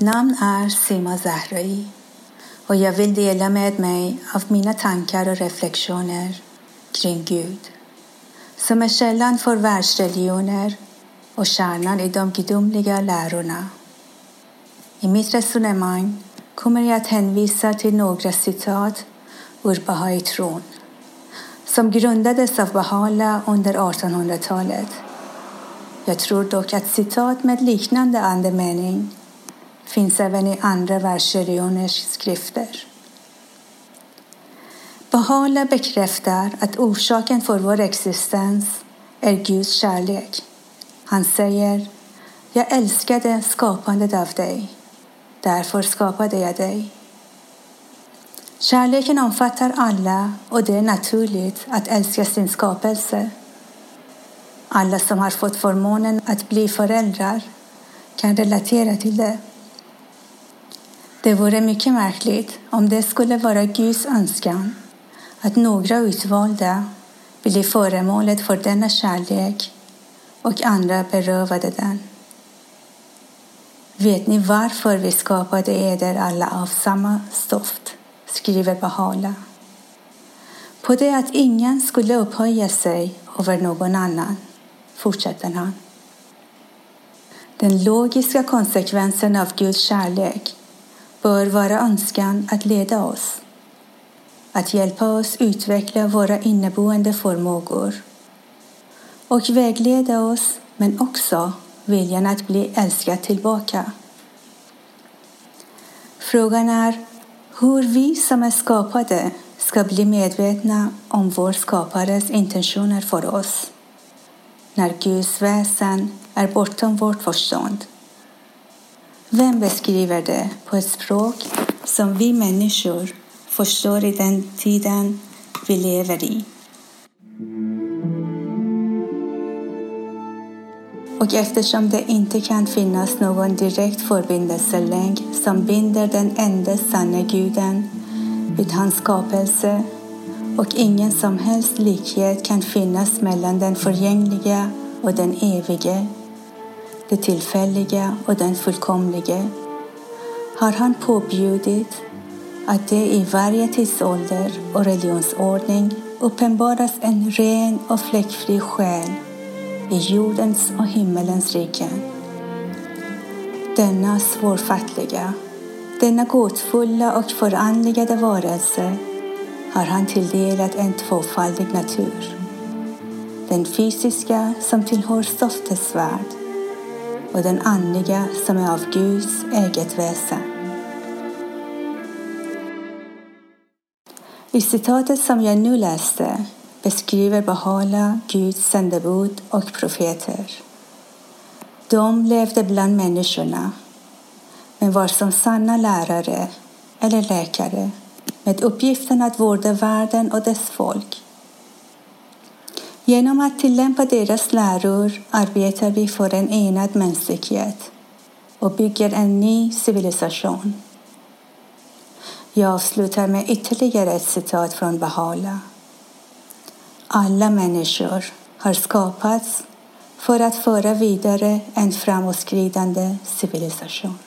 Mitt namn är Sima Zahrai och jag vill dela med mig av mina tankar och reflektioner kring Gud som är källan för världsreligioner och kärnan i de gudomliga lärorna. I mitt resonemang kommer jag att hänvisa till några citat ur Bahai-tron som grundades av Bahala under 1800-talet. Jag tror dock att citat med liknande andemening finns även i andra världsreligioners skrifter. Bahala bekräftar att orsaken för vår existens är Guds kärlek. Han säger Jag älskade skapandet av dig. Därför skapade jag dig. Kärleken omfattar alla och det är naturligt att älska sin skapelse. Alla som har fått förmånen att bli föräldrar kan relatera till det. Det vore mycket märkligt om det skulle vara Guds önskan att några utvalda blir föremålet för denna kärlek och andra berövade den. Vet ni varför vi skapade eder alla av samma stoft? skriver Bahala. På det att ingen skulle upphöja sig över någon annan, fortsätter han. Den logiska konsekvensen av Guds kärlek bör vara önskan att leda oss, att hjälpa oss utveckla våra inneboende förmågor och vägleda oss, men också viljan att bli älskad tillbaka. Frågan är hur vi som är skapade ska bli medvetna om vår skapares intentioner för oss när Guds väsen är bortom vårt förstånd. Vem beskriver det på ett språk som vi människor förstår i den tiden vi lever i? Och eftersom det inte kan finnas någon direkt förbindelselänk som binder den enda sanna guden vid hans skapelse och ingen som helst likhet kan finnas mellan den förgängliga och den evige, det tillfälliga och den fullkomlige, har han påbjudit att det i varje tidsålder och religionsordning uppenbaras en ren och fläckfri själ i jordens och himmelens riken. Denna svårfattliga, denna gåtfulla och förandligade varelse har han tilldelat en tvåfaldig natur. Den fysiska som tillhör stoftets värld och den andliga som är av Guds eget väsen. I citatet som jag nu läste beskriver Bahala Guds sändebud och profeter. De levde bland människorna men var som sanna lärare eller läkare med uppgiften att vårda världen och dess folk. Genom att tillämpa deras läror arbetar vi för en enad mänsklighet och bygger en ny civilisation. Jag avslutar med ytterligare ett citat från Bahala. Alla människor har skapats för att föra vidare en framåtskridande civilisation.